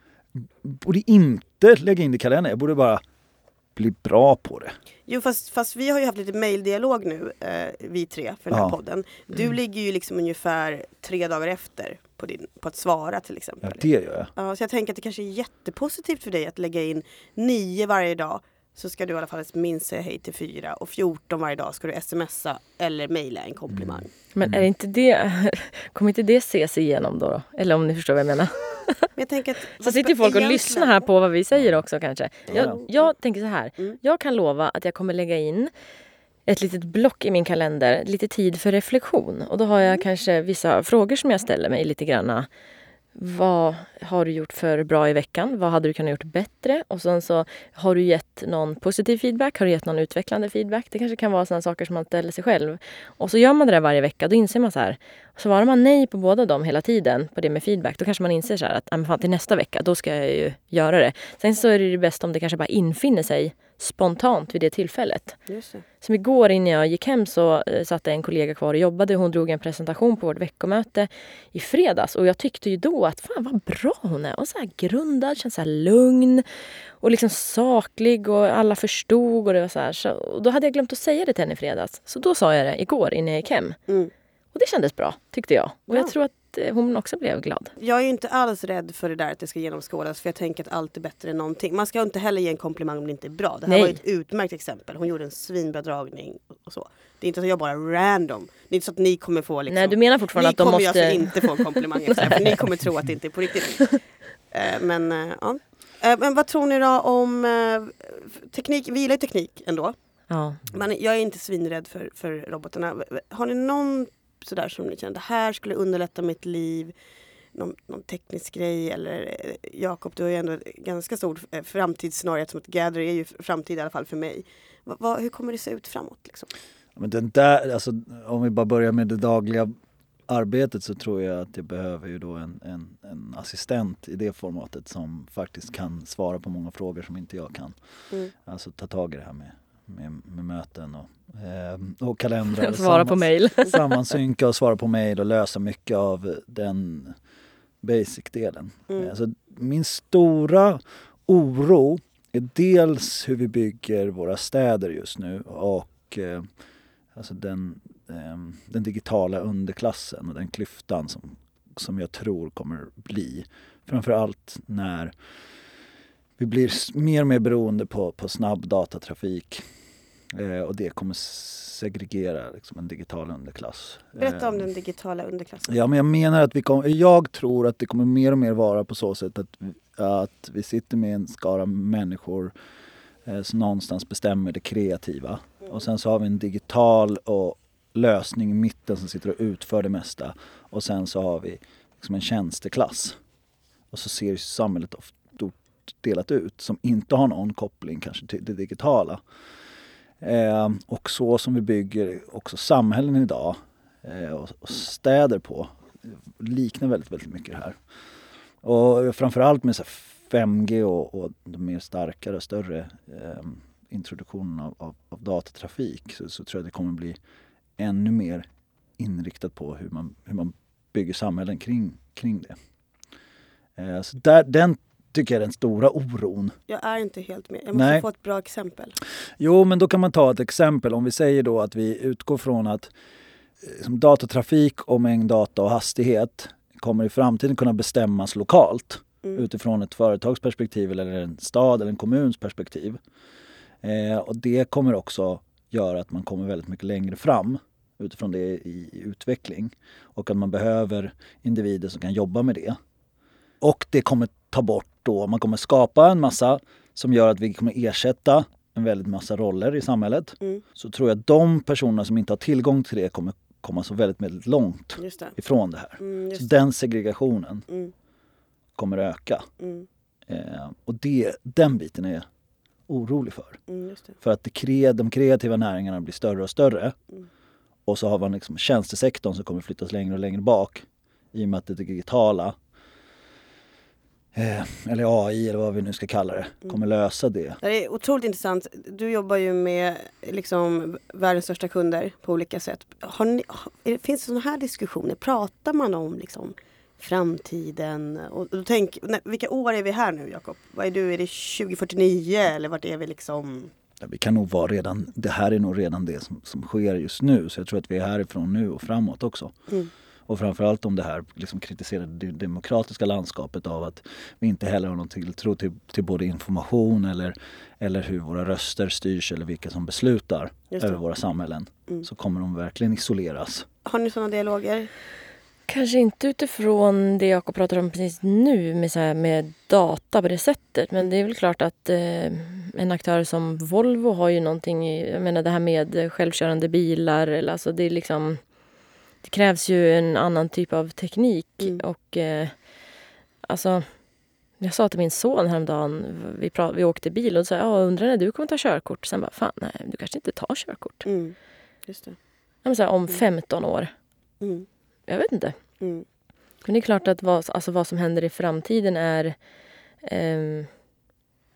borde inte lägga in det i kalendern. Jag borde bara bli bra på det. Jo fast, fast vi har ju haft lite maildialog nu, eh, vi tre, för den här Ja. podden. Du ligger ju liksom ungefär tre dagar efter på, din, på att svara till Ja, exempel. det gör jag. Ja, så jag tänker att det kanske är jättepositivt för dig att lägga in nio varje dag. Så ska du i alla fall minst säga hej till fyra och 14 varje dag ska du smsa eller mejla en komplimang. Men är det inte det... Kommer inte det ses igenom då? då? Eller om ni förstår vad jag menar. Men jag tänker att, Så sitter folk och egentligen- lyssnar här på vad vi säger också kanske. Jag, Ja. jag tänker så här. Mm. Jag kan lova att jag kommer lägga in ett litet block i min kalender, lite tid för reflektion. Och då har jag kanske vissa frågor som jag ställer mig lite granna. Vad har du gjort för bra i veckan? Vad hade du kunnat gjort bättre? Och sen så har du gett någon positiv feedback? Har du gett någon utvecklande feedback? Det kanske kan vara sådana saker som man ställer sig själv. Och så gör man det där varje vecka. Då inser man så här. Svarar man nej på båda dem hela tiden på det med feedback, då kanske man inser så här att äh, men fan, till nästa vecka, då ska jag ju göra det. Sen så är det ju bäst om det kanske bara infinner sig spontant vid det tillfället. Just det. Som igår innan jag gick hem så eh, satt en kollega kvar och jobbade. Hon drog en presentation på vårt veckomöte i fredags. Och jag tyckte ju då att fan vad bra hon är. Och så här grundad, känns så här lugn och liksom saklig och alla förstod. Och, det var så här. Så, och då hade jag glömt att säga det till henne i fredags. Så då sa jag det igår innan jag gick hem. Mm. Och det kändes bra, tyckte jag. Och Ja. jag tror att eh, hon också blev glad. Jag är inte alls rädd för det där att det ska genomskådas för jag tänker att allt är bättre än någonting. Man ska inte heller ge en komplimang om det inte är bra. Det här Nej. var ett utmärkt exempel. Hon gjorde en svinbra dragning och så. Det är inte så att jag bara random. Det är inte så att ni kommer få liksom... Nej, du menar fortfarande ni att de kommer ju måste... alltså inte få en komplimang efter det här, för ni kommer tro att det inte är på riktigt. Eh, men eh, ja. Men vad tror ni då om teknik? Vi gillar ju teknik ändå. Ja. Men jag är inte svinrädd för, för robotarna. Har ni någon sådär som ni känner, det här skulle underlätta mitt liv? Någon, någon teknisk grej eller eh, Jakob, du har ju ändå ett ganska stort eh, framtidsscenario som att Gather är ju framtid i alla fall för mig. Va, va, hur kommer det se ut framåt? Liksom? Men den där, alltså, om vi bara börjar med det dagliga arbetet så tror jag att jag behöver ju då en, en, en assistent i det formatet som faktiskt kan svara på många frågor som inte jag kan. Mm. Alltså ta tag i det här med, med, med möten och, eh, och kalendrar. Svara på mejl. Sammansynka och svara på mejl och lösa mycket av den basic-delen. Mm. Alltså, min stora oro är dels hur vi bygger våra städer just nu och eh, alltså den, eh, den digitala underklassen och den klyftan som, som jag tror kommer bli. Framförallt när vi blir mer och mer beroende på, på snabb datatrafik eh, och det kommer segregera liksom, en digital underklass. Berätta om Eh, den digitala underklassen. Ja, men jag menar att vi kommer, jag tror att det kommer mer och mer vara på så sätt att, att vi sitter med en skara människor eh, som någonstans bestämmer det kreativa. Och sen så har vi en digital och lösning i mitten som sitter och utför det mesta. Och sen så har vi liksom en tjänsteklass. Och så ser samhället ofta delat ut som inte har någon koppling kanske till det digitala. Eh, och så som vi bygger också samhällen idag eh, och, och städer på liknar väldigt, väldigt mycket det här. Och framförallt med så här 5G och, och de mer starkare och större eh, introduktionen av, av, av datatrafik så, så tror jag det kommer bli ännu mer inriktat på hur man, hur man bygger samhällen kring, kring det. Eh, så där, den tycker jag är den stora oron. Jag är inte helt med. Jag måste Nej. få ett bra exempel. Jo, men då kan man ta ett exempel. Om vi säger då att vi utgår från att eh, som datatrafik och mängd data och hastighet kommer i framtiden kunna bestämmas lokalt Mm. utifrån ett företagsperspektiv eller en stad eller en kommuns perspektiv. Eh, och det kommer också göra att man kommer väldigt mycket längre fram utifrån det i, i utveckling. Och att man behöver individer som kan jobba med det. Och det kommer ta bort då, man kommer skapa en massa som gör att vi kommer ersätta en väldigt massa roller i samhället. Mm. Så tror jag att de personerna som inte har tillgång till det kommer komma så väldigt, väldigt långt det. ifrån det här. Mm, Så den segregationen Mm, kommer öka. mm, Eh, och det, den biten är jag orolig för. mm. För att det de kreativa näringarna blir större och större. Mm. Och så har man liksom tjänstesektorn som kommer flyttas längre och längre bak. I och med att det digitala, eh, eller AI eller vad vi nu ska kalla det, Mm. kommer lösa det. Det är otroligt intressant. Du jobbar ju med liksom, världens största kunder på olika sätt. Har ni, finns det sådana här diskussioner? Pratar man om liksom, framtiden? Och, och tänk, nej, vilka år är vi här nu Jakob? Vad är du? Är det 2049 eller vart är vi liksom? Ja, vi kan nog vara redan, det här är nog redan det som, som sker just nu. Så jag tror att vi är härifrån nu och framåt också. Mm. Och framförallt om det här liksom kritiserade det demokratiska landskapet av att vi inte heller har någon tilltro till, till både information eller, eller hur våra röster styrs eller vilka som beslutar över våra samhällen. Mm. Så kommer de verkligen isoleras. Har ni sådana dialoger? Kanske inte utifrån det Jakob pratar om precis nu med, så här, med data på det sättet. Men det är väl klart att eh, en aktör som Volvo har ju någonting, i- jag menar det här med självkörande bilar. Eller, alltså det, är liksom, det krävs ju en annan typ av teknik. Mm. Och eh, alltså, jag sa till min son häromdagen, vi, pra- vi åkte bil och sa ja, undrar när du kommer ta körkort. Sen bara, fan nej, du kanske inte tar körkort. Mm. Just det. Ja, så här, om 15 år. Mm. Jag vet inte. Mm. Men det är klart att vad, alltså vad som händer i framtiden är, ehm,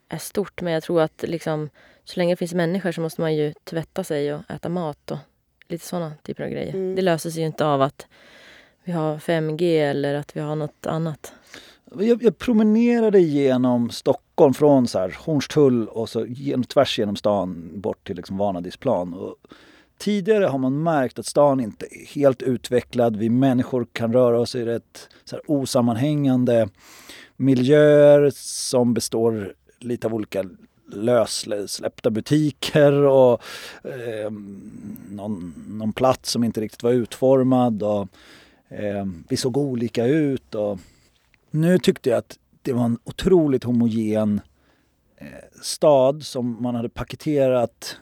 är stort. Men jag tror att liksom, så länge det finns människor så måste man ju tvätta sig och äta mat och lite sådana typer av grejer. Mm. Det löser sig ju inte av att vi har 5G eller att vi har något annat. Jag, jag promenerade genom Stockholm från så här Hornstull och så genom, tvärs genom stan bort till liksom Vanadisplan. Och tidigare har man märkt att stan inte är helt utvecklad. Vi människor kan röra oss i rätt så här osammanhängande miljöer som består lite av olika lössläppta butiker och eh, någon, någon plats som inte riktigt var utformad. Och, eh, vi såg olika ut. Och, nu tyckte jag att det var en otroligt homogen eh, stad som man hade paketerat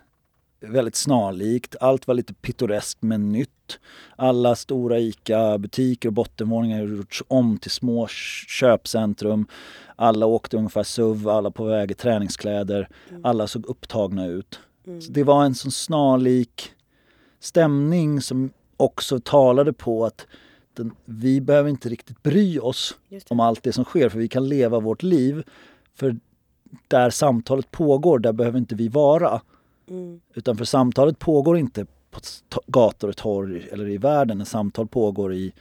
väldigt snarlikt. Allt var lite pittoreskt men nytt. Alla stora ICA-butiker och bottenvåningar har gjorts om till små köpcentrum. Alla åkte ungefär SUV, alla på väg i träningskläder. Alla såg upptagna ut. Mm. Så det var en sån snarlik stämning som också talade på att den, vi behöver inte riktigt bry oss om allt det som sker för vi kan leva vårt liv. För där samtalet pågår, där behöver inte vi vara. Mm. Utan för samtalet pågår inte på gator och torg eller i världen. En samtal pågår i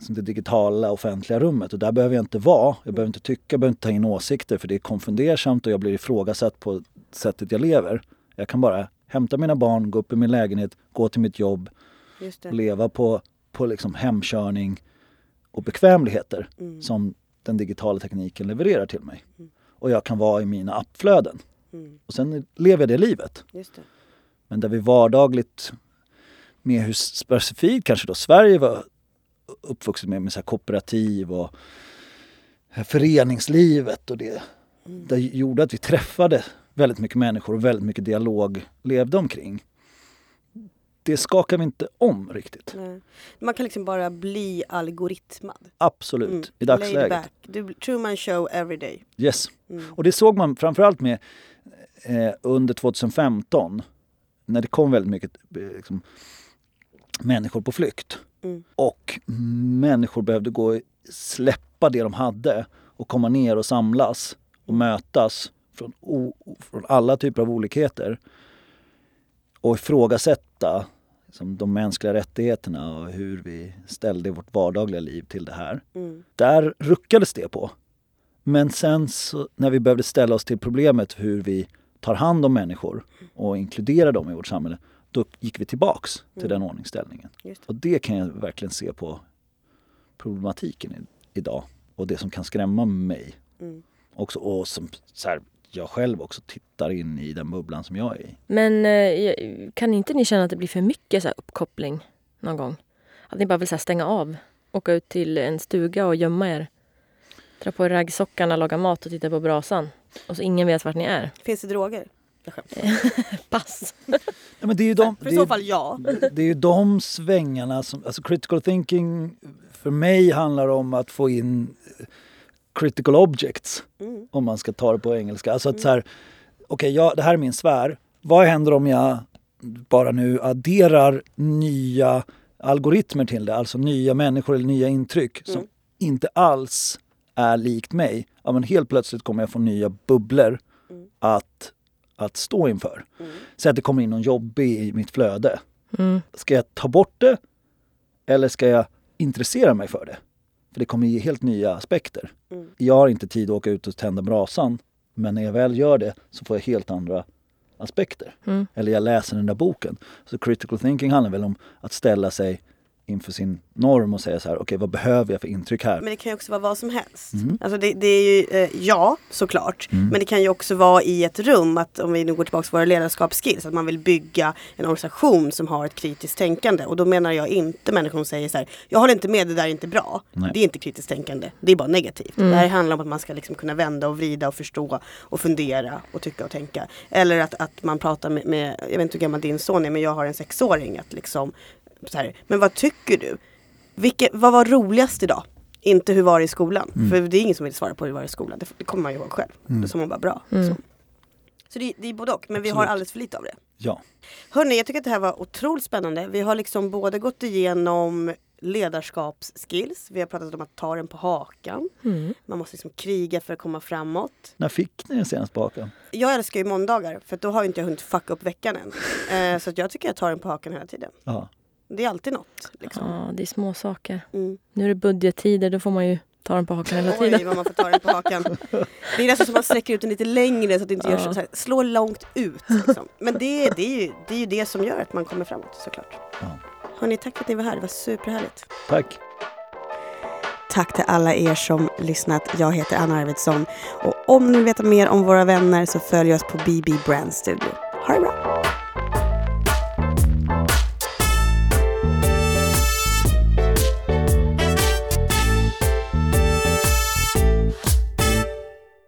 som det digitala offentliga rummet och där behöver jag inte vara. Jag behöver inte tycka, jag behöver inte ta in åsikter för det är konfundersamt och jag blir ifrågasatt på sättet jag lever. Jag kan bara hämta mina barn, gå upp i min lägenhet, gå till mitt jobb och leva på, på liksom hemkörning och bekvämligheter Mm. som den digitala tekniken levererar till mig. Och jag kan vara i mina appflöden. Mm. Och sen lever jag det livet. Just det. Men där vi vardagligt, med hur specifikt kanske då Sverige var uppvuxet med, med så kooperativ och föreningslivet och det. Det gjorde att vi träffade väldigt mycket människor och väldigt mycket dialog levde omkring. Det skakar vi inte om riktigt. Nej. Man kan liksom bara bli algoritmad. Absolut, Mm. i Laid dagsläget. back. Du, Truman show every day. Yes. Mm. Och det såg man framförallt med eh, under 2015 när det kom väldigt mycket eh, liksom, människor på flykt. Mm. Och människor behövde gå släppa det de hade och komma ner och samlas och mötas från, o, från alla typer av olikheter. Och ifrågasätta liksom, de mänskliga rättigheterna och hur vi ställde vårt vardagliga liv till det här. Mm. Där ruckades det på. Men sen så, när vi behövde ställa oss till problemet hur vi tar hand om människor och inkluderar dem i vårt samhälle, då gick vi tillbaks till Mm. den ordningsställningen. Det. Och det kan jag verkligen se på problematiken i, idag och det som kan skrämma mig. Mm. Också, och som så här, jag själv också tittar in i den bubblan som jag är i. Men eh, kan inte ni känna att det blir för mycket så uppkoppling någon gång? Att ni bara vill så stänga av, åka ut till en stuga och gömma er? Dra på raggsockarna, laga mat och titta på brasan. Och så ingen vet vart ni är. Finns det droger? Pass! Ja, men det är ju de, För i så fall ja. det är ju de svängarna som, alltså critical thinking för mig handlar om att få in eh, critical objects Mm. om man ska ta det på engelska. Alltså att så här, okej, ja, det här är min sfär. Vad händer om jag bara nu adderar nya algoritmer till det, alltså nya människor eller nya intryck som Mm. inte alls är likt mig. Ja, men helt plötsligt kommer jag få nya bubblor Mm. att, att stå inför. Mm. Säg att det kommer in någon jobbig i mitt flöde. Mm. Ska jag ta bort det eller ska jag intressera mig för det? För det kommer ge helt nya aspekter. Mm. Jag har inte tid att åka ut och tända brasan men när jag väl gör det så får jag helt andra aspekter. Mm. Eller jag läser den där boken. Så critical thinking handlar väl om att ställa sig inför sin norm och säga så här, okej vad behöver jag för intryck här? Men det kan ju också vara vad som helst. Mm. Alltså det, det är ju, eh, ja såklart. Mm. Men det kan ju också vara i ett rum, att om vi nu går tillbaka till våra ledarskapsskills, att man vill bygga en organisation som har ett kritiskt tänkande. Och då menar jag inte människor som säger så här, jag håller inte med, det där är inte bra. Nej. Det är inte kritiskt tänkande, det är bara negativt. Mm. Det här handlar om att man ska liksom kunna vända och vrida och förstå och fundera och tycka och tänka. Eller att, att man pratar med, med, jag vet inte hur gammal din son är, men jag har en sexåring. Att liksom, så här, men vad tycker du? Vilke, vad var roligast idag? Inte hur var det i skolan? Mm. För det är ingen som vill svara på hur var det i skolan. Det, det kommer man ju ihåg själv. Mm. Det som man bara bra. Mm. Så, så det, det är både och. Men vi har Absolut. alldeles för lite av det. Ja. Hörni, jag tycker att det här var otroligt spännande. Vi har liksom både gått igenom ledarskapsskills. Vi har pratat om att ta den på hakan. Mm. Man måste liksom kriga för att komma framåt. När fick ni den senast på hakan? Jag älskar ju måndagar för då har inte jag hunnit fucka upp veckan än. Eh, så att jag tycker jag tar den på hakan hela tiden. Ja. Det är alltid något. Liksom. Ja, det är små saker. Mm. Nu är det budgettider, då får man ju ta den på hakan hela tiden. Oj, vad man får ta den på hakan. Det är nästan som att man sträcker ut den lite längre så att det inte gör Ja. så här, slår långt ut. Liksom. Men det, det, är ju, det är ju det som gör att man kommer framåt såklart. Ja. Hörni, tack för att ni var här. Det var superhärligt. Tack. Tack till alla er som lyssnat. Jag heter Anna Arvidsson. Och om ni vill veta mer om våra vänner så följ oss på BB Brand Studio. Ha det bra!